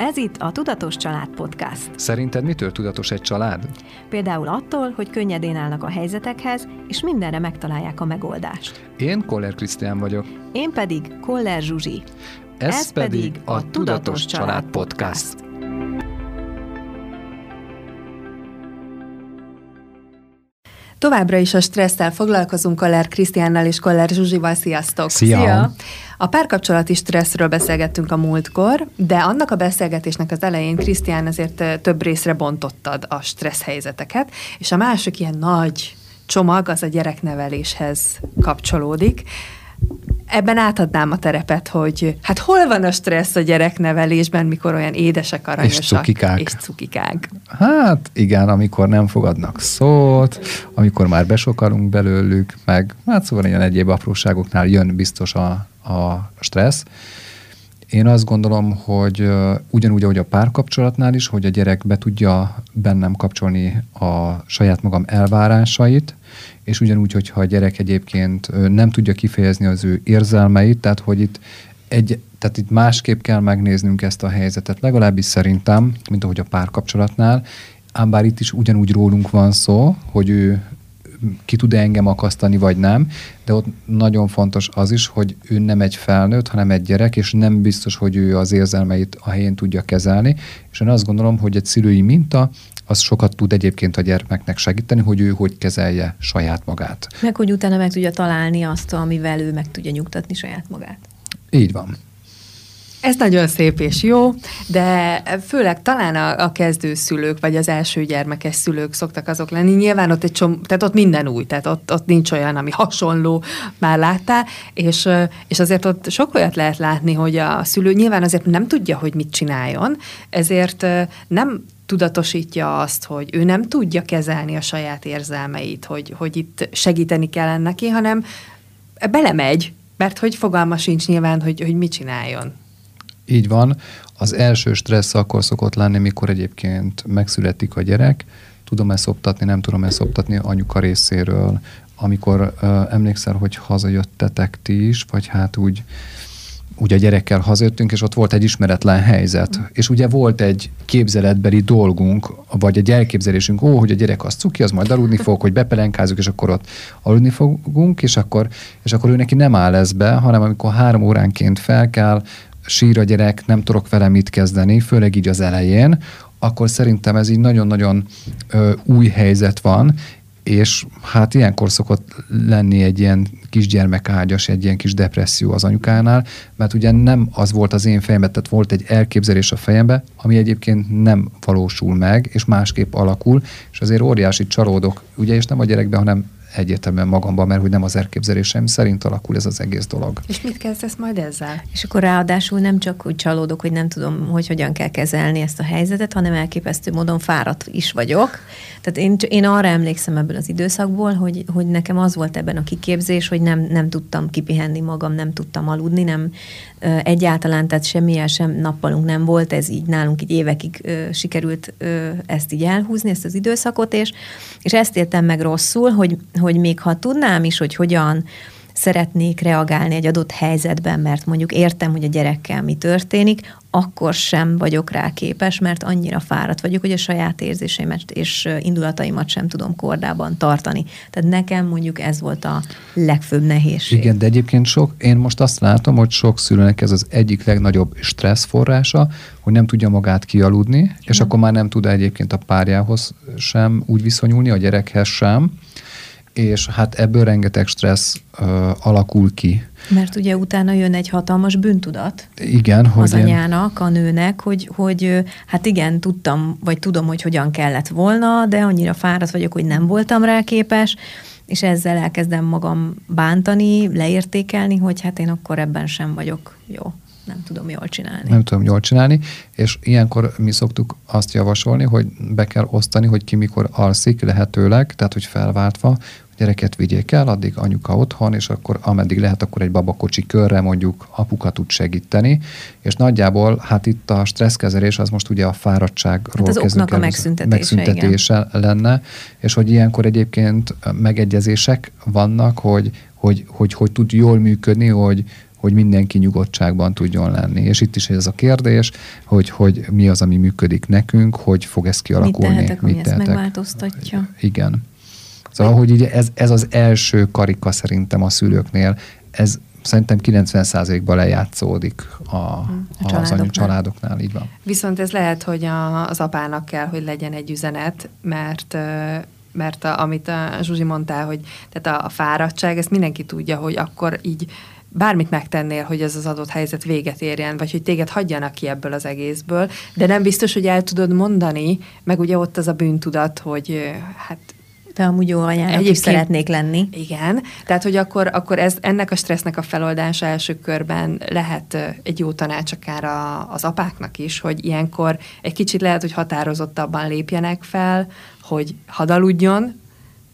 Ez itt a Tudatos Család Podcast. Szerinted mitől tudatos egy család? Például attól, hogy könnyedén állnak a helyzetekhez, és mindenre megtalálják a megoldást. Én Koller Krisztián vagyok. Én pedig Koller Zsuzsi. Ez, Ez pedig a Tudatos Család Podcast. Továbbra is a stresszel foglalkozunk Koller Krisztiánnal és Koller Zsuzsival. Sziasztok! Szia! Szia! A párkapcsolati stresszről beszélgettünk a múltkor, de annak a beszélgetésnek az elején Krisztián azért több részre bontottad a stressz helyzeteket, és a másik ilyen nagy csomag az a gyerekneveléshez kapcsolódik ebben átadnám a terepet, hogy hát hol van a stressz a gyereknevelésben, mikor olyan édesek, aranyosak és cukikák. És cukikák. Hát igen, amikor nem fogadnak szót, amikor már besokalunk belőlük, meg hát szóval ilyen egyéb apróságoknál jön biztos a, a stressz. Én azt gondolom, hogy ugyanúgy, ahogy a párkapcsolatnál is, hogy a gyerek be tudja bennem kapcsolni a saját magam elvárásait, és ugyanúgy, hogyha a gyerek egyébként nem tudja kifejezni az ő érzelmeit, tehát hogy itt egy, tehát itt másképp kell megnéznünk ezt a helyzetet, legalábbis szerintem, mint ahogy a párkapcsolatnál, ám bár itt is ugyanúgy rólunk van szó, hogy ő ki tud engem akasztani, vagy nem, de ott nagyon fontos az is, hogy ő nem egy felnőtt, hanem egy gyerek, és nem biztos, hogy ő az érzelmeit a helyén tudja kezelni, és én azt gondolom, hogy egy szülői minta az sokat tud egyébként a gyermeknek segíteni, hogy ő hogy kezelje saját magát. Meg hogy utána meg tudja találni azt, amivel ő meg tudja nyugtatni saját magát. Így van. Ez nagyon szép és jó, de főleg talán a, a kezdőszülők, vagy az első gyermekes szülők szoktak azok lenni. Nyilván ott egy csom, tehát ott minden új, tehát ott, ott nincs olyan, ami hasonló, már láttál, és, és azért ott sok olyat lehet látni, hogy a szülő nyilván azért nem tudja, hogy mit csináljon, ezért nem tudatosítja azt, hogy ő nem tudja kezelni a saját érzelmeit, hogy, hogy itt segíteni kell neki, hanem belemegy, mert hogy fogalma sincs nyilván, hogy, hogy mit csináljon. Így van. Az első stressz akkor szokott lenni, mikor egyébként megszületik a gyerek, tudom ezt szoptatni, nem tudom ezt szoptatni anyuka részéről, amikor uh, emlékszel, hogy hazajöttetek ti is, vagy hát úgy ugye a gyerekkel hazajöttünk, és ott volt egy ismeretlen helyzet. És ugye volt egy képzeletbeli dolgunk, vagy egy elképzelésünk, ó, hogy a gyerek az cuki, az majd aludni fog, hogy bepelenkázunk, és akkor ott aludni fogunk, és akkor, és akkor ő neki nem áll ez be, hanem amikor három óránként fel kell, sír a gyerek, nem tudok vele mit kezdeni, főleg így az elején, akkor szerintem ez így nagyon-nagyon ö, új helyzet van, és hát ilyenkor szokott lenni egy ilyen kisgyermekágyas, egy ilyen kis depresszió az anyukánál, mert ugye nem az volt az én fejemben, tehát volt egy elképzelés a fejembe, ami egyébként nem valósul meg, és másképp alakul, és azért óriási csalódok, ugye, és nem a gyerekben, hanem egyértelműen magamban, mert hogy nem az elképzelésem szerint alakul ez az egész dolog. És mit kezdesz majd ezzel? És akkor ráadásul nem csak úgy csalódok, hogy nem tudom, hogy hogyan kell kezelni ezt a helyzetet, hanem elképesztő módon fáradt is vagyok. Tehát én, én arra emlékszem ebből az időszakból, hogy, hogy nekem az volt ebben a kiképzés, hogy nem, nem tudtam kipihenni magam, nem tudtam aludni, nem egyáltalán, tehát semmilyen sem nappalunk nem volt, ez így nálunk így évekig ö, sikerült ö, ezt így elhúzni, ezt az időszakot, és, és ezt értem meg rosszul, hogy, hogy még ha tudnám is, hogy hogyan szeretnék reagálni egy adott helyzetben, mert mondjuk értem, hogy a gyerekkel mi történik, akkor sem vagyok rá képes, mert annyira fáradt vagyok, hogy a saját érzéseimet és indulataimat sem tudom kordában tartani. Tehát nekem mondjuk ez volt a legfőbb nehézség. Igen, de egyébként sok, én most azt látom, hogy sok szülőnek ez az egyik legnagyobb stressz forrása, hogy nem tudja magát kialudni, Igen. és akkor már nem tud egyébként a párjához sem úgy viszonyulni, a gyerekhez sem, és hát ebből rengeteg stressz uh, alakul ki. Mert ugye utána jön egy hatalmas bűntudat igen, hogy az anyának, a nőnek, hogy, hogy hát igen, tudtam, vagy tudom, hogy hogyan kellett volna, de annyira fáradt vagyok, hogy nem voltam rá képes, és ezzel elkezdem magam bántani, leértékelni, hogy hát én akkor ebben sem vagyok jó nem tudom jól csinálni. Nem tudom jól csinálni, és ilyenkor mi szoktuk azt javasolni, hogy be kell osztani, hogy ki mikor alszik lehetőleg, tehát hogy felváltva, gyereket vigyék el, addig anyuka otthon, és akkor ameddig lehet, akkor egy babakocsi körre mondjuk apuka tud segíteni, és nagyjából hát itt a stresszkezelés az most ugye a fáradtságról hát az oknak a megszüntetése, megszüntetése lenne, és hogy ilyenkor egyébként megegyezések vannak, hogy hogy, hogy, hogy tud jól működni, hogy, hogy mindenki nyugodtságban tudjon lenni. És itt is ez a kérdés, hogy, hogy mi az, ami működik nekünk, hogy fog ez kialakulni. Mit tehetek, mit ami ezt megváltoztatja? Igen. Szóval, hogy ugye ez, ez az első karika szerintem a szülőknél, ez szerintem 90%-ban lejátszódik a, a, a az anyu családoknál, így van. Viszont ez lehet, hogy a, az apának kell, hogy legyen egy üzenet, mert mert a, amit a Zsuzsi mondtál, hogy tehát a, a fáradtság, ezt mindenki tudja, hogy akkor így bármit megtennél, hogy ez az adott helyzet véget érjen, vagy hogy téged hagyjanak ki ebből az egészből, de nem biztos, hogy el tudod mondani, meg ugye ott az a bűntudat, hogy hát te amúgy jó anyának is szeretnék lenni. Igen, tehát hogy akkor, akkor ez, ennek a stressznek a feloldása első körben lehet egy jó tanács akár a, az apáknak is, hogy ilyenkor egy kicsit lehet, hogy határozottabban lépjenek fel, hogy hadaludjon,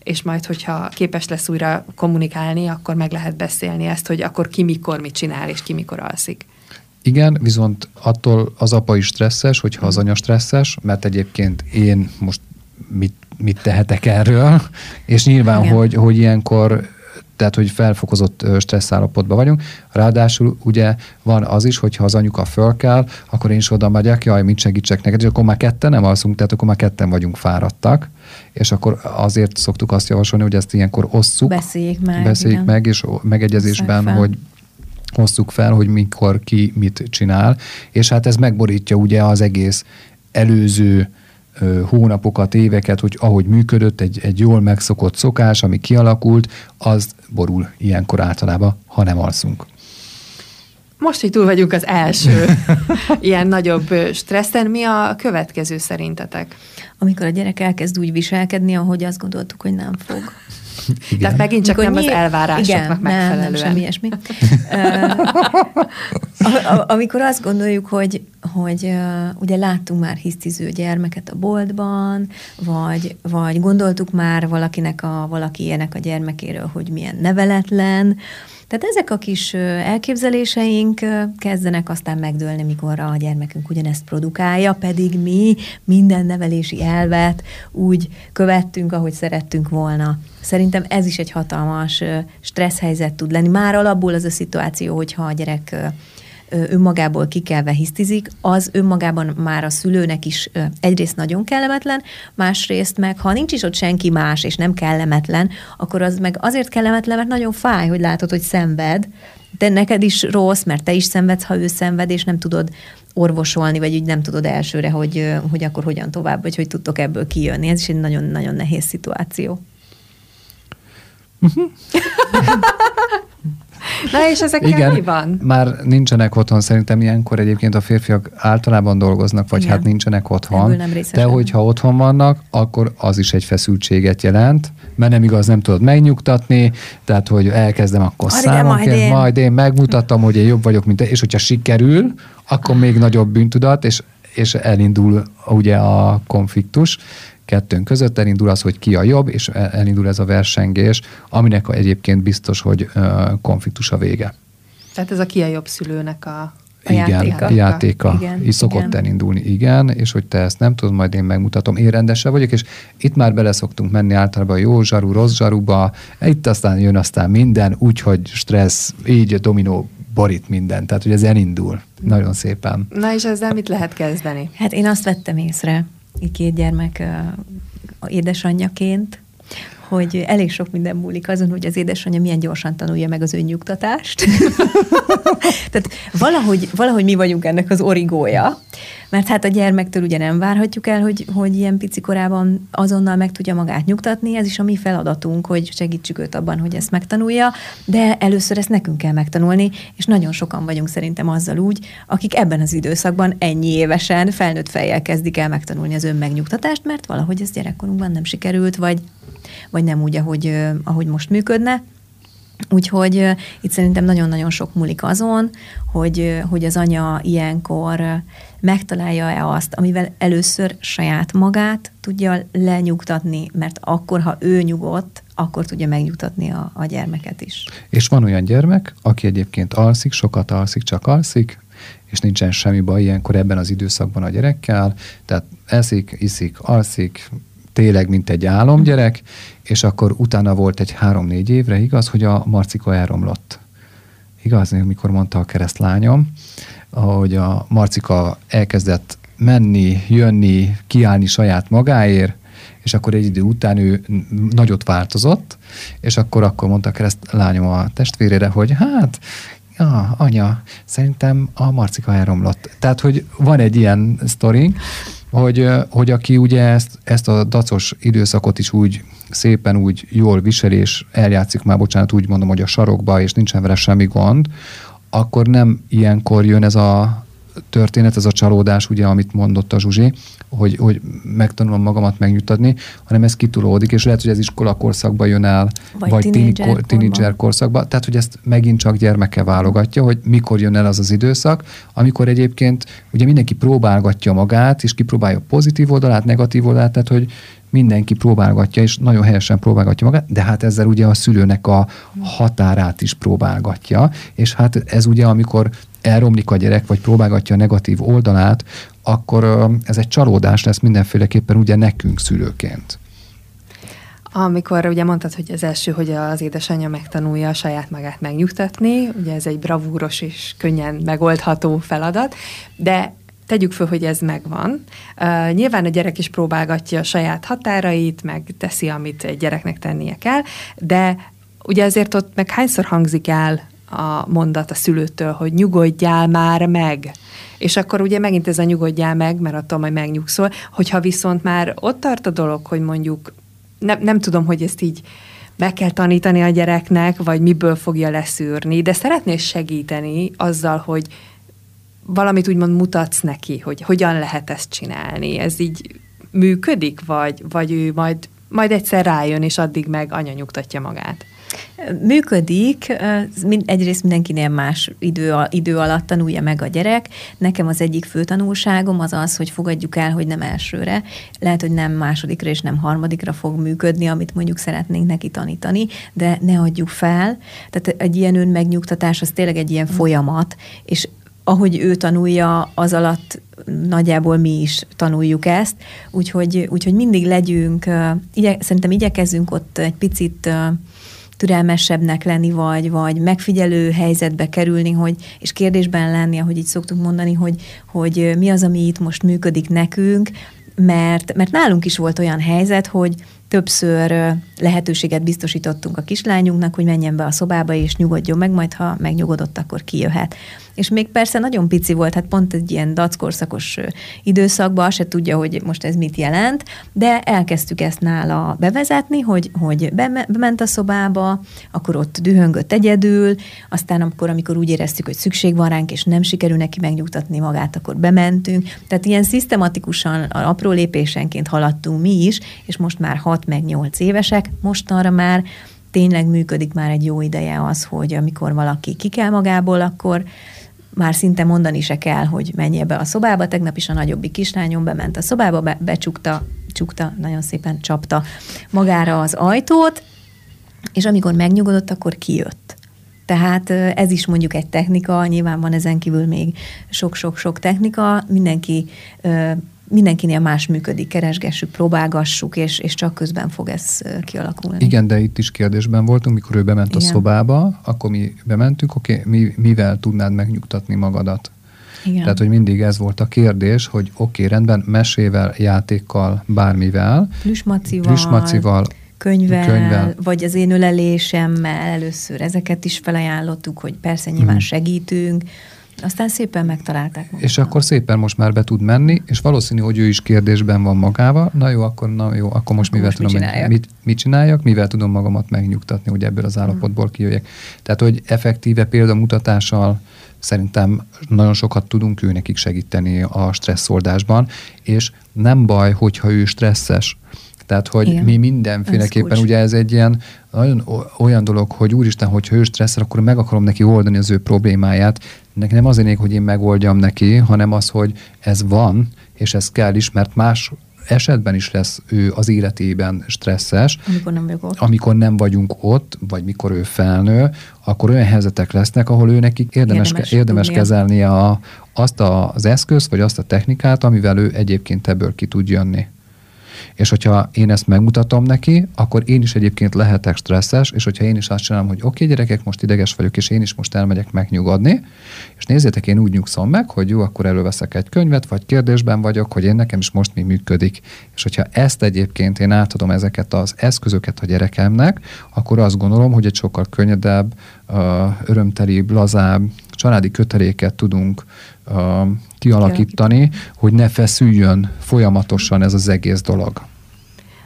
és majd, hogyha képes lesz újra kommunikálni, akkor meg lehet beszélni ezt, hogy akkor ki mikor mit csinál, és ki mikor alszik. Igen, viszont attól az apa is stresszes, hogyha az anya stresszes, mert egyébként én most mit, mit tehetek erről, és nyilván, Igen. hogy, hogy ilyenkor tehát hogy felfokozott stressz állapotban vagyunk. Ráadásul ugye van az is, hogyha az anyuka föl kell, akkor én is oda megyek, jaj, mit segítsek neked, és akkor már ketten nem alszunk, tehát akkor már ketten vagyunk fáradtak, és akkor azért szoktuk azt javasolni, hogy ezt ilyenkor osszuk. Beszéljék meg. Beszéljék igen. meg, és megegyezésben, hogy hosszuk fel, hogy mikor ki mit csinál, és hát ez megborítja ugye az egész előző hónapokat, éveket, hogy ahogy működött egy, egy jól megszokott szokás, ami kialakult, az borul ilyenkor általában, ha nem alszunk. Most, hogy túl vagyunk az első ilyen nagyobb stresszen, mi a következő szerintetek? Amikor a gyerek elkezd úgy viselkedni, ahogy azt gondoltuk, hogy nem fog. Igen. Tehát megint csak Mikor nem nyilv... az elvárásoknak igen, megfelelően. Nem, nem semmi ilyesmi. amikor azt gondoljuk, hogy, hogy ugye láttunk már hisztiző gyermeket a boltban, vagy, vagy gondoltuk már valakinek a, valaki ilyenek a gyermekéről, hogy milyen neveletlen, tehát ezek a kis elképzeléseink kezdenek aztán megdőlni, mikor a gyermekünk ugyanezt produkálja, pedig mi minden nevelési elvet úgy követtünk, ahogy szerettünk volna. Szerintem ez is egy hatalmas stressz helyzet tud lenni. Már alapból az a szituáció, hogyha a gyerek önmagából kikelve hisztizik, az önmagában már a szülőnek is egyrészt nagyon kellemetlen, másrészt meg, ha nincs is ott senki más, és nem kellemetlen, akkor az meg azért kellemetlen, mert nagyon fáj, hogy látod, hogy szenved, de neked is rossz, mert te is szenvedsz, ha ő szenved, és nem tudod orvosolni, vagy úgy nem tudod elsőre, hogy, hogy akkor hogyan tovább, vagy hogy tudtok ebből kijönni. Ez is egy nagyon-nagyon nehéz szituáció. Na és ezekkel Igen, mi van? már nincsenek otthon, szerintem ilyenkor egyébként a férfiak általában dolgoznak, vagy Igen. hát nincsenek otthon. De hogyha otthon vannak, akkor az is egy feszültséget jelent, mert nem igaz, nem tudod megnyugtatni, tehát hogy elkezdem akkor számoként, majd, én. majd én megmutatom, hogy én jobb vagyok, mint te, és hogyha sikerül, akkor még nagyobb bűntudat, és és elindul ugye a konfliktus, kettőnk között elindul az, hogy ki a jobb, és elindul ez a versengés, aminek egyébként biztos, hogy konfliktus a vége. Tehát ez a ki a jobb szülőnek a a igen, játéka. játéka. Igen, így szokott igen. elindulni, igen, és hogy te ezt nem tudod, majd én megmutatom, én rendesen vagyok, és itt már bele szoktunk menni általában jó zsaru, rossz zsaruba, itt aztán jön aztán minden, úgyhogy stressz, így a dominó borít minden, tehát hogy ez elindul. Nagyon szépen. Na és ezzel mit lehet kezdeni? Hát én azt vettem észre, két gyermek édesanyjaként, hogy elég sok minden múlik azon, hogy az édesanyja milyen gyorsan tanulja meg az önnyugtatást. Tehát valahogy, valahogy mi vagyunk ennek az origója, mert hát a gyermektől ugye nem várhatjuk el, hogy, hogy ilyen pici korában azonnal meg tudja magát nyugtatni, ez is a mi feladatunk, hogy segítsük őt abban, hogy ezt megtanulja, de először ezt nekünk kell megtanulni, és nagyon sokan vagyunk szerintem azzal úgy, akik ebben az időszakban ennyi évesen felnőtt fejjel kezdik el megtanulni az önmegnyugtatást, mert valahogy ez gyerekkorunkban nem sikerült, vagy, vagy nem úgy, ahogy, ahogy most működne. Úgyhogy itt szerintem nagyon-nagyon sok múlik azon, hogy, hogy az anya ilyenkor megtalálja-e azt, amivel először saját magát tudja lenyugtatni, mert akkor, ha ő nyugodt, akkor tudja megnyugtatni a, a gyermeket is. És van olyan gyermek, aki egyébként alszik, sokat alszik, csak alszik, és nincsen semmi baj ilyenkor ebben az időszakban a gyerekkel, tehát eszik, iszik, alszik, tényleg, mint egy álomgyerek, és akkor utána volt egy három-négy évre, igaz, hogy a Marcika elromlott. igaz, mikor mondta a keresztlányom, hogy a Marcika elkezdett menni, jönni, kiállni saját magáért, és akkor egy idő után ő nagyot változott, és akkor akkor mondta a keresztlányom a testvérére, hogy hát, ja, anya, szerintem a Marcika elromlott. Tehát, hogy van egy ilyen sztori, hogy, hogy aki ugye ezt, ezt a dacos időszakot is úgy szépen úgy jól visel, és eljátszik már, bocsánat, úgy mondom, hogy a sarokba, és nincsen vele semmi gond, akkor nem ilyenkor jön ez a történet, ez a csalódás, ugye, amit mondott a Zsuzsi, hogy, hogy megtanulom magamat megnyugtatni, hanem ez kitulódik, és lehet, hogy ez iskola korszakban jön el, vagy, vagy tínédzser korszakban. Tehát, hogy ezt megint csak gyermeke válogatja, hogy mikor jön el az az időszak, amikor egyébként ugye mindenki próbálgatja magát, és kipróbálja pozitív oldalát, negatív oldalát, tehát, hogy mindenki próbálgatja, és nagyon helyesen próbálgatja magát, de hát ezzel ugye a szülőnek a határát is próbálgatja, és hát ez ugye, amikor elromlik a gyerek, vagy próbálgatja a negatív oldalát, akkor ez egy csalódás lesz mindenféleképpen ugye nekünk szülőként. Amikor ugye mondtad, hogy az első, hogy az édesanyja megtanulja a saját magát megnyugtatni, ugye ez egy bravúros és könnyen megoldható feladat, de tegyük föl, hogy ez megvan. Uh, nyilván a gyerek is próbálgatja a saját határait, meg teszi, amit egy gyereknek tennie kell, de ugye azért ott meg hányszor hangzik el a mondat a szülőtől, hogy nyugodjál már meg. És akkor ugye megint ez a nyugodjál meg, mert attól majd megnyugszol, hogyha viszont már ott tart a dolog, hogy mondjuk nem, nem tudom, hogy ezt így meg kell tanítani a gyereknek, vagy miből fogja leszűrni, de szeretnél segíteni azzal, hogy valamit úgymond mutatsz neki, hogy hogyan lehet ezt csinálni. Ez így működik, vagy, vagy ő majd, majd egyszer rájön, és addig meg anya nyugtatja magát? Működik, egyrészt mindenkinél más idő, idő alatt tanulja meg a gyerek. Nekem az egyik fő tanulságom az az, hogy fogadjuk el, hogy nem elsőre, lehet, hogy nem másodikra és nem harmadikra fog működni, amit mondjuk szeretnénk neki tanítani, de ne adjuk fel. Tehát egy ilyen önmegnyugtatás az tényleg egy ilyen folyamat, és ahogy ő tanulja, az alatt nagyjából mi is tanuljuk ezt, úgyhogy, úgyhogy mindig legyünk, igye, szerintem igyekezzünk ott egy picit türelmesebbnek lenni, vagy, vagy megfigyelő helyzetbe kerülni, hogy, és kérdésben lenni, ahogy így szoktuk mondani, hogy, hogy mi az, ami itt most működik nekünk, mert, mert nálunk is volt olyan helyzet, hogy többször lehetőséget biztosítottunk a kislányunknak, hogy menjen be a szobába és nyugodjon meg, majd ha megnyugodott, akkor kijöhet és még persze nagyon pici volt, hát pont egy ilyen dackorszakos időszakban, se tudja, hogy most ez mit jelent, de elkezdtük ezt nála bevezetni, hogy, hogy bement a szobába, akkor ott dühöngött egyedül, aztán akkor, amikor úgy éreztük, hogy szükség van ránk, és nem sikerül neki megnyugtatni magát, akkor bementünk. Tehát ilyen szisztematikusan, apró lépésenként haladtunk mi is, és most már 6 meg 8 évesek, mostanra már tényleg működik már egy jó ideje az, hogy amikor valaki ki kell magából, akkor már szinte mondani se kell, hogy menjél be a szobába. Tegnap is a nagyobbik kislányom bement a szobába, be, becsukta, csukta, nagyon szépen csapta magára az ajtót, és amikor megnyugodott, akkor kijött. Tehát ez is mondjuk egy technika, nyilván van ezen kívül még sok-sok-sok technika, mindenki mindenkinél más működik, keresgessük, próbálgassuk, és, és csak közben fog ez kialakulni. Igen, de itt is kérdésben voltunk, mikor ő bement Igen. a szobába, akkor mi bementünk, oké, okay, mi, mivel tudnád megnyugtatni magadat? Igen. Tehát, hogy mindig ez volt a kérdés, hogy oké, okay, rendben, mesével, játékkal, bármivel. Plüsmacival. Plüsmacival könyvvel, könyvvel, vagy az én ölelésemmel először ezeket is felajánlottuk, hogy persze nyilván hmm. segítünk, aztán szépen megtalálták. Magukat. És akkor szépen most már be tud menni, és valószínű, hogy ő is kérdésben van magával. Na jó, akkor, na jó, akkor most akkor mivel most tudom, mit csináljak? Mit, mit csináljak, mivel tudom magamat megnyugtatni, hogy ebből az állapotból kijöjjek. Tehát, hogy effektíve példamutatással szerintem nagyon sokat tudunk ő nekik segíteni a stresszoldásban, és nem baj, hogyha ő stresszes, tehát, hogy Igen. mi mindenféleképpen, ugye ez egy ilyen nagyon olyan dolog, hogy úristen, hogy ő stresszel, akkor meg akarom neki oldani az ő problémáját. Neki nem azért, hogy én megoldjam neki, hanem az, hogy ez van, és ez kell is, mert más esetben is lesz ő az életében stresszes. Amikor nem vagyok ott. Amikor nem vagyunk ott, vagy mikor ő felnő, akkor olyan helyzetek lesznek, ahol ő neki érdemes, érdemes, érdemes kezelnie a, azt a, az eszközt, vagy azt a technikát, amivel ő egyébként ebből ki tud jönni. És hogyha én ezt megmutatom neki, akkor én is egyébként lehetek stresszes, és hogyha én is azt csinálom, hogy oké, okay, gyerekek, most ideges vagyok, és én is most elmegyek megnyugodni, és nézzétek, én úgy nyugszom meg, hogy jó, akkor előveszek egy könyvet, vagy kérdésben vagyok, hogy én nekem is most mi működik. És hogyha ezt egyébként én átadom ezeket az eszközöket a gyerekemnek, akkor azt gondolom, hogy egy sokkal könnyedebb, örömtelibb, lazább, családi köteléket tudunk kialakítani, hogy ne feszüljön folyamatosan ez az egész dolog.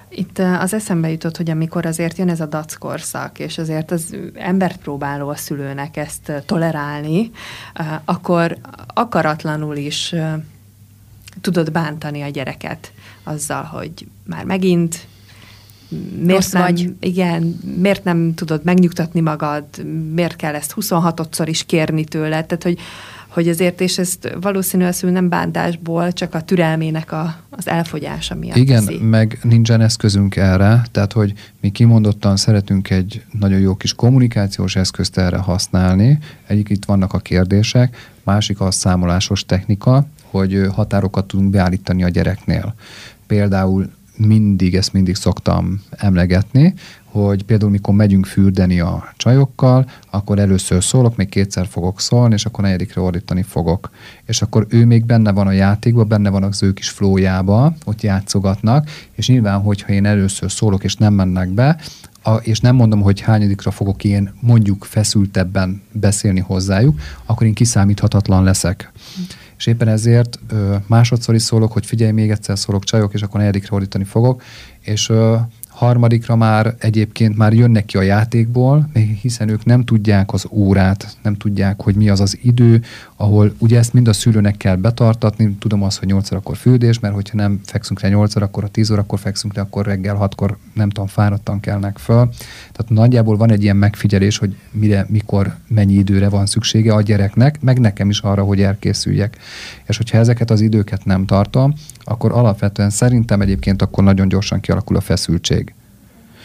Itt az eszembe jutott, hogy amikor azért jön ez a dackorszak, és azért az embert próbáló a szülőnek ezt tolerálni, akkor akaratlanul is tudod bántani a gyereket azzal, hogy már megint miért Rossz nem, vagy. Igen, miért nem tudod megnyugtatni magad, miért kell ezt 26-szor is kérni tőle, tehát hogy, hogy ezért, és ezt valószínűleg nem bántásból, csak a türelmének a, az elfogyása miatt Igen, teszi. meg nincsen eszközünk erre, tehát hogy mi kimondottan szeretünk egy nagyon jó kis kommunikációs eszközt erre használni. Egyik itt vannak a kérdések, másik a számolásos technika, hogy határokat tudunk beállítani a gyereknél. Például mindig, ezt mindig szoktam emlegetni, hogy például mikor megyünk fürdeni a csajokkal, akkor először szólok, még kétszer fogok szólni, és akkor negyedikre ordítani fogok. És akkor ő még benne van a játékban, benne van az ő kis flójába, ott játszogatnak, és nyilván, hogyha én először szólok, és nem mennek be, a, és nem mondom, hogy hányadikra fogok én mondjuk feszültebben beszélni hozzájuk, akkor én kiszámíthatatlan leszek. Hm és éppen ezért ö, másodszor is szólok, hogy figyelj, még egyszer szólok csajok, és akkor negyedikre ordítani fogok, és ö, harmadikra már egyébként már jönnek ki a játékból, hiszen ők nem tudják az órát, nem tudják, hogy mi az az idő, ahol ugye ezt mind a szülőnek kell betartatni, tudom azt, hogy 8 akkor fürdés, mert hogyha nem fekszünk le 8 akkor a 10 órakor fekszünk le, akkor reggel 6-kor nem tudom, fáradtan kelnek föl. Tehát nagyjából van egy ilyen megfigyelés, hogy mire, mikor, mennyi időre van szüksége a gyereknek, meg nekem is arra, hogy elkészüljek. És hogyha ezeket az időket nem tartom, akkor alapvetően szerintem egyébként akkor nagyon gyorsan kialakul a feszültség.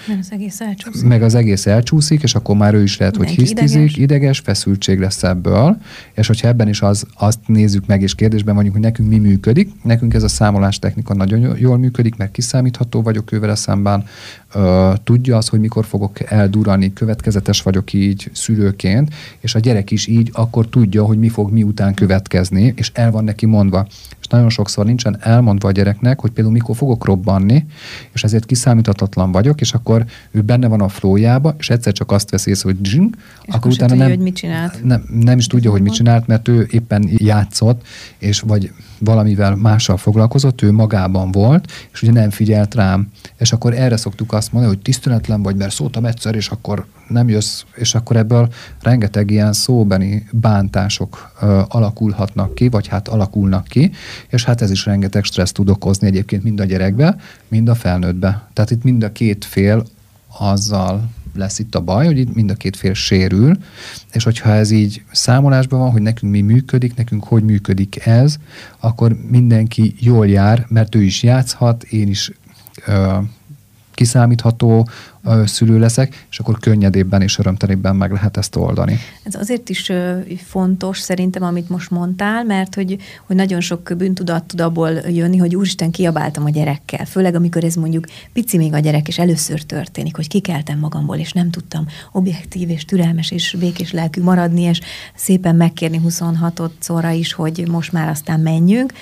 Meg az egész elcsúszik. Meg az egész elcsúszik, és akkor már ő is lehet, Mindenki hogy hisztizik, ideges. ideges, feszültség lesz ebből, és hogyha ebben is az, azt nézzük meg, és kérdésben vagyunk, hogy nekünk mi működik. Nekünk ez a számolás technika nagyon jól működik, mert kiszámítható vagyok ővel szemben, tudja az, hogy mikor fogok eldurani, következetes vagyok így szülőként, és a gyerek is így akkor tudja, hogy mi fog miután következni, és el van neki mondva. És nagyon sokszor nincsen elmondva a gyereknek, hogy például mikor fogok robbanni, és ezért kiszámíthatatlan vagyok, és akkor ő benne van a flójába, és egyszer csak azt veszi észre, hogy dzsing, akkor utána tudja, nem, hogy mit csinált. Nem, nem is tudja, hogy mit csinált, mert ő éppen játszott, és vagy valamivel mással foglalkozott, ő magában volt, és ugye nem figyelt rám. És akkor erre szoktuk azt mondani, hogy tiszteletlen vagy, mert szóltam egyszer, és akkor nem jössz, és akkor ebből rengeteg ilyen szóbeni bántások ö, alakulhatnak ki, vagy hát alakulnak ki, és hát ez is rengeteg stressz tud okozni egyébként mind a gyerekbe, mind a felnőttbe. Tehát itt mind a két fél azzal lesz itt a baj, hogy itt mind a két fél sérül, és hogyha ez így számolásban van, hogy nekünk mi működik, nekünk hogy működik ez, akkor mindenki jól jár, mert ő is játszhat, én is ö, kiszámítható szülő leszek, és akkor könnyedébben és örömtelébben meg lehet ezt oldani. Ez azért is fontos szerintem, amit most mondtál, mert hogy, hogy nagyon sok bűntudat tud abból jönni, hogy úristen, kiabáltam a gyerekkel. Főleg, amikor ez mondjuk pici még a gyerek, és először történik, hogy kikeltem magamból, és nem tudtam objektív és türelmes és békés lelkű maradni, és szépen megkérni 26-szorra is, hogy most már aztán menjünk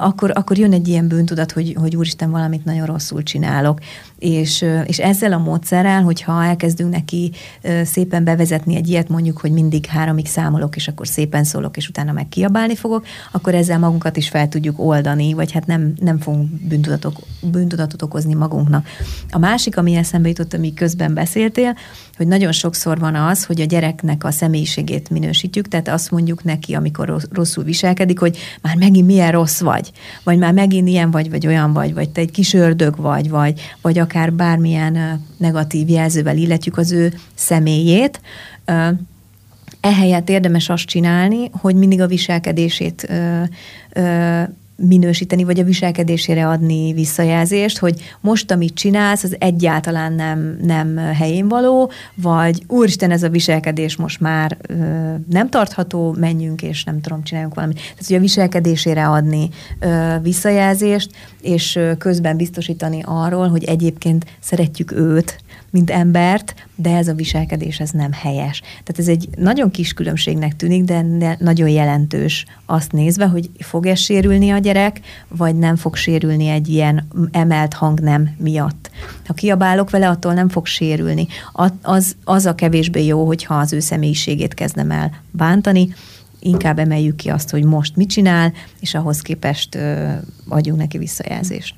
akkor, akkor jön egy ilyen bűntudat, hogy, hogy úristen, valamit nagyon rosszul csinálok. És, és ezzel a módszerrel, hogyha elkezdünk neki szépen bevezetni egy ilyet, mondjuk, hogy mindig háromig számolok, és akkor szépen szólok, és utána meg kiabálni fogok, akkor ezzel magunkat is fel tudjuk oldani, vagy hát nem, nem fogunk bűntudatot okozni magunknak. A másik, ami eszembe jutott, ami közben beszéltél, hogy nagyon sokszor van az, hogy a gyereknek a személyiségét minősítjük, tehát azt mondjuk neki, amikor rosszul viselkedik, hogy már megint milyen rossz vagy, vagy már megint ilyen vagy, vagy olyan vagy, vagy te egy kis ördög vagy, vagy, vagy akár bármilyen negatív jelzővel illetjük az ő személyét. Ehelyett érdemes azt csinálni, hogy mindig a viselkedését minősíteni, vagy a viselkedésére adni visszajelzést, hogy most, amit csinálsz, az egyáltalán nem, nem helyén való, vagy úristen, ez a viselkedés most már ö, nem tartható, menjünk, és nem tudom, csináljunk valamit. Tehát, hogy a viselkedésére adni ö, visszajelzést, és ö, közben biztosítani arról, hogy egyébként szeretjük őt, mint embert, de ez a viselkedés ez nem helyes. Tehát ez egy nagyon kis különbségnek tűnik, de, nagyon jelentős azt nézve, hogy fog-e sérülni a gyerek, vagy nem fog sérülni egy ilyen emelt hang nem miatt. Ha kiabálok vele, attól nem fog sérülni. Az, az a kevésbé jó, hogyha az ő személyiségét kezdem el bántani, inkább emeljük ki azt, hogy most mit csinál, és ahhoz képest ö, adjunk neki visszajelzést.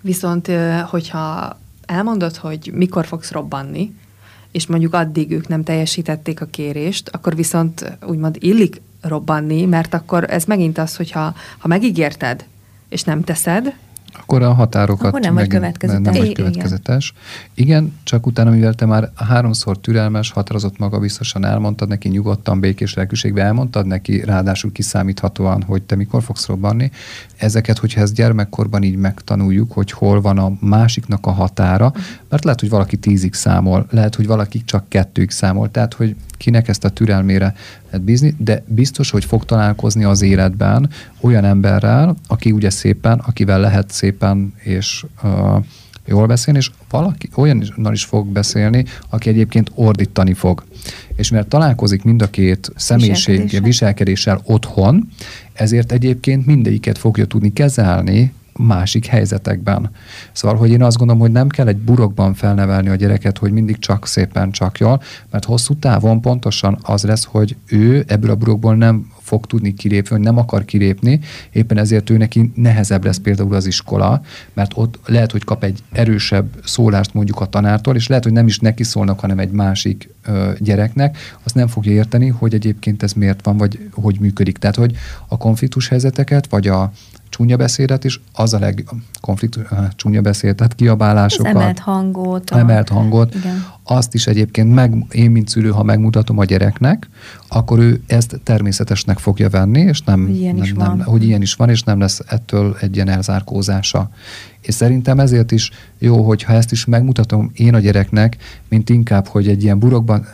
Viszont, hogyha elmondod, hogy mikor fogsz robbanni, és mondjuk addig ők nem teljesítették a kérést, akkor viszont úgymond illik robbanni, mert akkor ez megint az, hogyha ha megígérted, és nem teszed, akkor a határokat akkor nem vagy következetes. Nem vagy következetes. Igen. Igen, csak utána, mivel te már háromszor türelmes, határozott maga biztosan elmondtad neki, nyugodtan, békés lelkűségbe elmondtad neki, ráadásul kiszámíthatóan, hogy te mikor fogsz robbanni. Ezeket, hogyha ezt gyermekkorban így megtanuljuk, hogy hol van a másiknak a határa, uh-huh. mert lehet, hogy valaki tízig számol, lehet, hogy valaki csak kettőig számol, tehát, hogy kinek ezt a türelmére lehet bízni, de biztos, hogy fog találkozni az életben olyan emberrel, aki ugye szépen, akivel lehet szépen és uh, jól beszélni, és valaki olyannal is fog beszélni, aki egyébként ordítani fog. És mert találkozik mind a két személyiség viselkedéssel, otthon, ezért egyébként mindegyiket fogja tudni kezelni másik helyzetekben. Szóval, hogy én azt gondolom, hogy nem kell egy burokban felnevelni a gyereket, hogy mindig csak szépen, csak jól, mert hosszú távon pontosan az lesz, hogy ő ebből a burokból nem fog tudni kilépni, vagy nem akar kilépni, éppen ezért ő neki nehezebb lesz például az iskola, mert ott lehet, hogy kap egy erősebb szólást mondjuk a tanártól, és lehet, hogy nem is neki szólnak, hanem egy másik ö, gyereknek, azt nem fogja érteni, hogy egyébként ez miért van, vagy hogy működik. Tehát, hogy a konfliktus helyzeteket, vagy a, csúnya beszédet is, az a leg konfliktus, csúnya beszéd, tehát kiabálásokat. Az emelt hangot. A... Emelt hangot. Igen. Azt is egyébként meg, én, mint szülő, ha megmutatom a gyereknek, akkor ő ezt természetesnek fogja venni, és nem, ilyen, nem, is, nem, hogy ilyen is van, és nem lesz ettől egy ilyen elzárkózása. És szerintem ezért is jó, hogyha ezt is megmutatom én a gyereknek, mint inkább, hogy egy ilyen burokban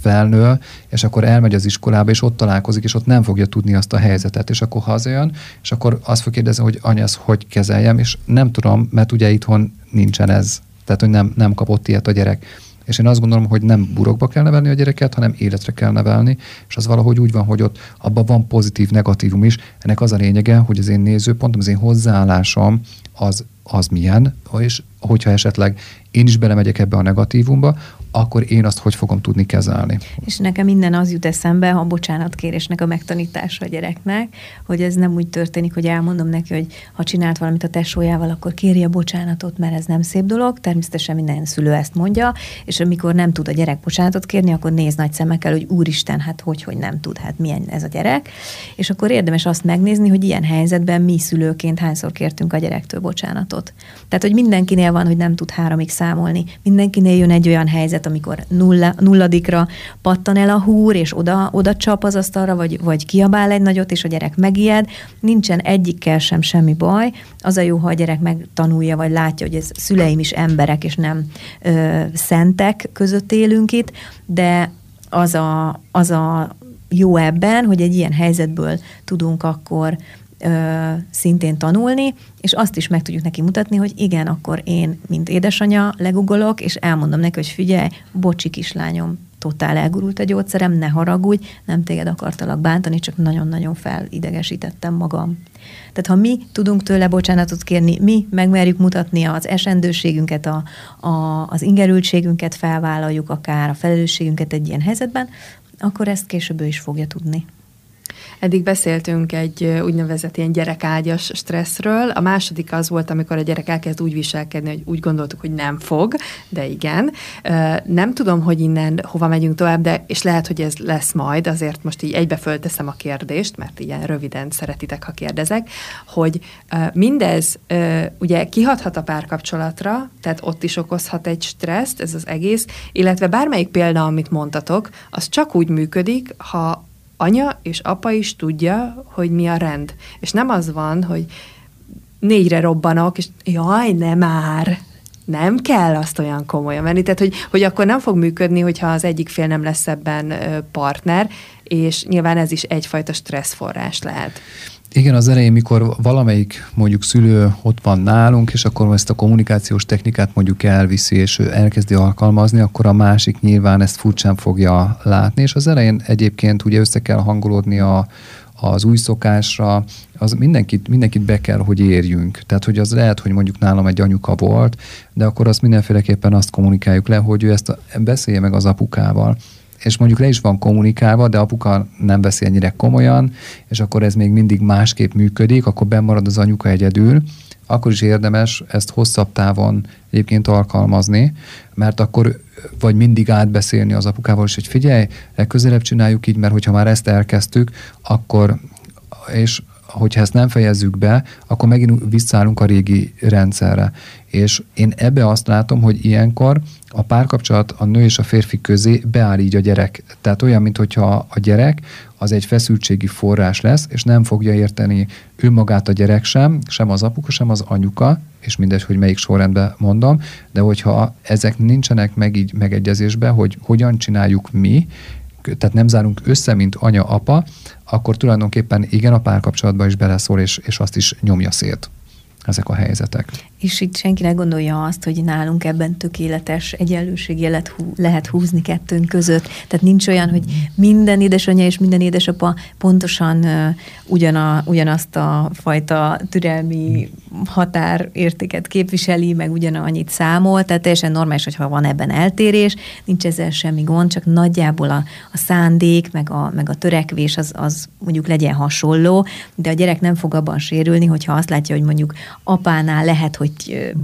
felnő, és akkor elmegy az iskolába, és ott találkozik, és ott nem fogja tudni azt a helyzetet, és akkor hazajön, és akkor azt fog kérdezni, hogy anya, ezt hogy kezeljem, és nem tudom, mert ugye itthon nincsen ez, tehát hogy nem, nem kapott ilyet a gyerek. És én azt gondolom, hogy nem burokba kell nevelni a gyereket, hanem életre kell nevelni, és az valahogy úgy van, hogy ott abban van pozitív, negatívum is. Ennek az a lényege, hogy az én nézőpontom, az én hozzáállásom az, az milyen, és hogyha esetleg én is belemegyek ebbe a negatívumba, akkor én azt hogy fogom tudni kezelni. És nekem minden az jut eszembe, a bocsánatkérésnek a megtanítása a gyereknek, hogy ez nem úgy történik, hogy elmondom neki, hogy ha csinált valamit a tesójával, akkor kéri a bocsánatot, mert ez nem szép dolog. Természetesen minden szülő ezt mondja, és amikor nem tud a gyerek bocsánatot kérni, akkor néz nagy szemekkel, hogy úristen, hát hogy, hogy nem tud, hát milyen ez a gyerek. És akkor érdemes azt megnézni, hogy ilyen helyzetben mi szülőként hányszor kértünk a gyerektől bocsánatot. Tehát, hogy mindenkinél van, hogy nem tud háromig számolni, mindenkinél jön egy olyan helyzet, helyzet, amikor nulla, nulladikra pattan el a húr, és oda, oda csap az asztalra, vagy, vagy kiabál egy nagyot, és a gyerek megijed. Nincsen egyikkel sem semmi baj. Az a jó, ha a gyerek megtanulja, vagy látja, hogy ez szüleim is emberek, és nem ö, szentek között élünk itt, de az a, az a jó ebben, hogy egy ilyen helyzetből tudunk akkor szintén tanulni, és azt is meg tudjuk neki mutatni, hogy igen, akkor én, mint édesanyja, legugolok, és elmondom neki, hogy figyelj, bocsi kislányom, totál elgurult a gyógyszerem, ne haragudj, nem téged akartalak bántani, csak nagyon-nagyon felidegesítettem magam. Tehát ha mi tudunk tőle bocsánatot kérni, mi megmerjük mutatni az esendőségünket, a, a, az ingerültségünket felvállaljuk akár, a felelősségünket egy ilyen helyzetben, akkor ezt később ő is fogja tudni. Eddig beszéltünk egy úgynevezett ilyen gyerekágyas stresszről. A második az volt, amikor a gyerek elkezd úgy viselkedni, hogy úgy gondoltuk, hogy nem fog, de igen. Nem tudom, hogy innen hova megyünk tovább, de és lehet, hogy ez lesz majd, azért most így egybe fölteszem a kérdést, mert ilyen röviden szeretitek, ha kérdezek, hogy mindez ugye kihathat a párkapcsolatra, tehát ott is okozhat egy stresszt, ez az egész, illetve bármelyik példa, amit mondtatok, az csak úgy működik, ha anya és apa is tudja, hogy mi a rend. És nem az van, hogy négyre robbanok, és jaj, ne már, nem kell azt olyan komolyan venni. Tehát, hogy, hogy akkor nem fog működni, hogyha az egyik fél nem lesz ebben partner, és nyilván ez is egyfajta stresszforrás lehet. Igen, az elején, mikor valamelyik mondjuk szülő ott van nálunk, és akkor ezt a kommunikációs technikát mondjuk elviszi, és ő elkezdi alkalmazni, akkor a másik nyilván ezt furcsán fogja látni, és az elején egyébként ugye össze kell hangolódni a, az új szokásra, az mindenkit, mindenkit be kell, hogy érjünk. Tehát, hogy az lehet, hogy mondjuk nálam egy anyuka volt, de akkor azt mindenféleképpen azt kommunikáljuk le, hogy ő ezt a, beszélje meg az apukával és mondjuk le is van kommunikálva, de apuka nem veszi ennyire komolyan, és akkor ez még mindig másképp működik, akkor bemarad az anyuka egyedül, akkor is érdemes ezt hosszabb távon egyébként alkalmazni, mert akkor vagy mindig átbeszélni az apukával, és hogy figyelj, legközelebb csináljuk így, mert hogyha már ezt elkezdtük, akkor és hogyha ezt nem fejezzük be, akkor megint visszaállunk a régi rendszerre. És én ebbe azt látom, hogy ilyenkor a párkapcsolat a nő és a férfi közé beáll így a gyerek. Tehát olyan, mintha a gyerek az egy feszültségi forrás lesz, és nem fogja érteni önmagát a gyerek sem, sem az apuka, sem az anyuka, és mindegy, hogy melyik sorrendben mondom, de hogyha ezek nincsenek meg így megegyezésbe, hogy hogyan csináljuk mi, tehát nem zárunk össze, mint anya-apa, akkor tulajdonképpen igen, a párkapcsolatban is beleszól, és, és azt is nyomja szét ezek a helyzetek. És itt senki ne gondolja azt, hogy nálunk ebben tökéletes egyenlőségi lehet, lehet húzni kettőnk között. Tehát nincs olyan, hogy minden édesanyja és minden édesapa pontosan uh, ugyana, ugyanazt a fajta türelmi határértéket képviseli, meg ugyanannyit számol, tehát teljesen normális, hogyha van ebben eltérés, nincs ezzel semmi gond, csak nagyjából a, a szándék, meg a, meg a törekvés az, az mondjuk legyen hasonló, de a gyerek nem fog abban sérülni, hogyha azt látja, hogy mondjuk apánál lehet, hogy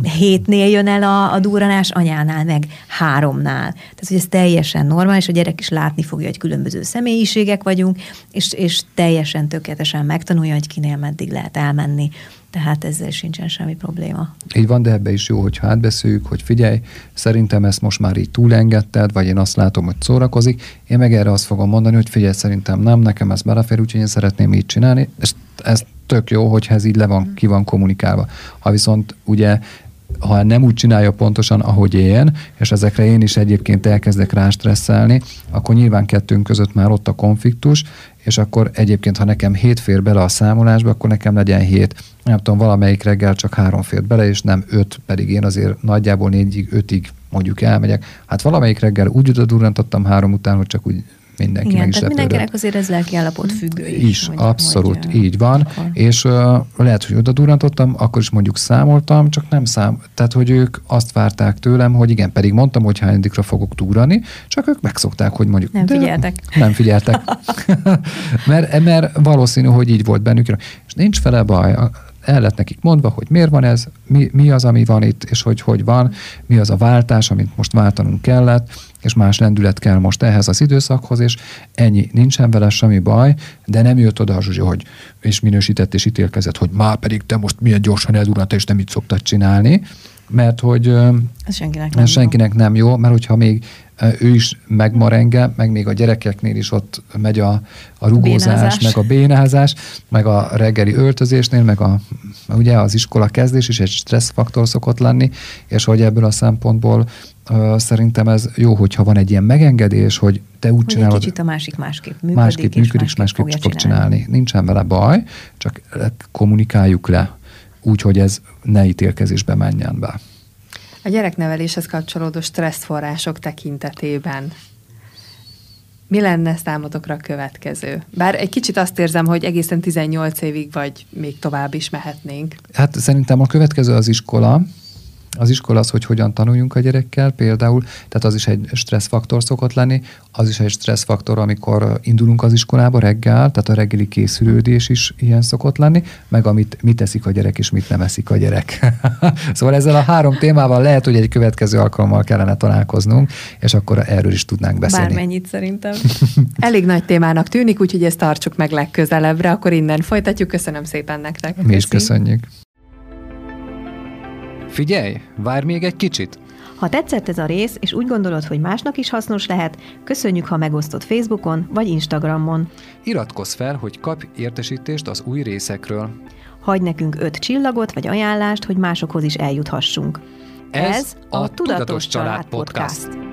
hétnél jön el a, a duranás, anyánál meg háromnál. Tehát, hogy ez teljesen normális, a gyerek is látni fogja, hogy különböző személyiségek vagyunk, és, és teljesen tökéletesen megtanulja, hogy kinél meddig lehet elmenni. Tehát ezzel sincsen semmi probléma. Így van, de ebbe is jó, hogyha átbeszéljük, hogy figyelj, szerintem ezt most már így túlengedted, vagy én azt látom, hogy szórakozik. Én meg erre azt fogom mondani, hogy figyelj, szerintem nem, nekem ez belefér, úgyhogy én szeretném így csinálni. És ezt tök jó, hogyha ez így le van, ki van kommunikálva. Ha viszont ugye ha nem úgy csinálja pontosan, ahogy én, és ezekre én is egyébként elkezdek rá stresszelni, akkor nyilván kettőnk között már ott a konfliktus, és akkor egyébként, ha nekem hét fér bele a számolásba, akkor nekem legyen hét. Nem tudom, valamelyik reggel csak három fér bele, és nem öt, pedig én azért nagyjából négyig, ötig mondjuk elmegyek. Hát valamelyik reggel úgy oda durrantottam három után, hogy csak úgy mindenki Igen, meg tehát mindenkinek azért ez lelki állapot függő is. Is, hogy, abszolút, hogy, így van. Akkor... És uh, lehet, hogy oda durantottam, akkor is mondjuk számoltam, csak nem szám. Tehát, hogy ők azt várták tőlem, hogy igen, pedig mondtam, hogy hányadikra fogok túrani, csak ők megszokták, hogy mondjuk... Nem figyeltek. Nem figyeltek. mert, mert valószínű, hogy így volt bennük. És nincs fele baj el lett nekik mondva, hogy miért van ez, mi, mi az, ami van itt, és hogy hogy van, mi az a váltás, amit most váltanunk kellett, és más lendület kell most ehhez az időszakhoz, és ennyi, nincsen vele semmi baj, de nem jött oda a Zsuzsi, hogy és minősített és ítélkezett, hogy már pedig te most milyen gyorsan eldurrant, és nem így szoktad csinálni, mert hogy ez senkinek nem, senkinek jó. nem jó, mert hogyha még ő is megmarenge, meg még a gyerekeknél is ott megy a, a rugózás, bénázás. meg a bénázás, meg a reggeli öltözésnél, meg a, ugye az iskola kezdés is egy stresszfaktor szokott lenni, és hogy ebből a szempontból uh, szerintem ez jó, hogyha van egy ilyen megengedés, hogy te úgy hogy csinálod. Egy kicsit a másik másképp működik, másképp és működik, és másképp, másképp fog csinálni. csinálni. Nincsen vele baj, csak kommunikáljuk le úgy, hogy ez ne ítélkezésbe menjen be. A gyerekneveléshez kapcsolódó stresszforrások tekintetében mi lenne számotokra a következő? Bár egy kicsit azt érzem, hogy egészen 18 évig vagy még tovább is mehetnénk. Hát szerintem a következő az iskola, az iskola az, hogy hogyan tanuljunk a gyerekkel például, tehát az is egy stresszfaktor szokott lenni, az is egy stresszfaktor, amikor indulunk az iskolába reggel, tehát a reggeli készülődés is ilyen szokott lenni, meg amit mit teszik a gyerek és mit nem eszik a gyerek. szóval ezzel a három témával lehet, hogy egy következő alkalommal kellene találkoznunk, és akkor erről is tudnánk beszélni. Bármennyit szerintem. Elég nagy témának tűnik, úgyhogy ezt tartsuk meg legközelebbre, akkor innen folytatjuk. Köszönöm szépen nektek. Mi is köszönjük. Figyelj, várj még egy kicsit! Ha tetszett ez a rész, és úgy gondolod, hogy másnak is hasznos lehet, köszönjük, ha megosztod Facebookon vagy Instagramon. Iratkozz fel, hogy kapj értesítést az új részekről. Hagy nekünk öt csillagot vagy ajánlást, hogy másokhoz is eljuthassunk. Ez, Ez a Tudatos Család Podcast.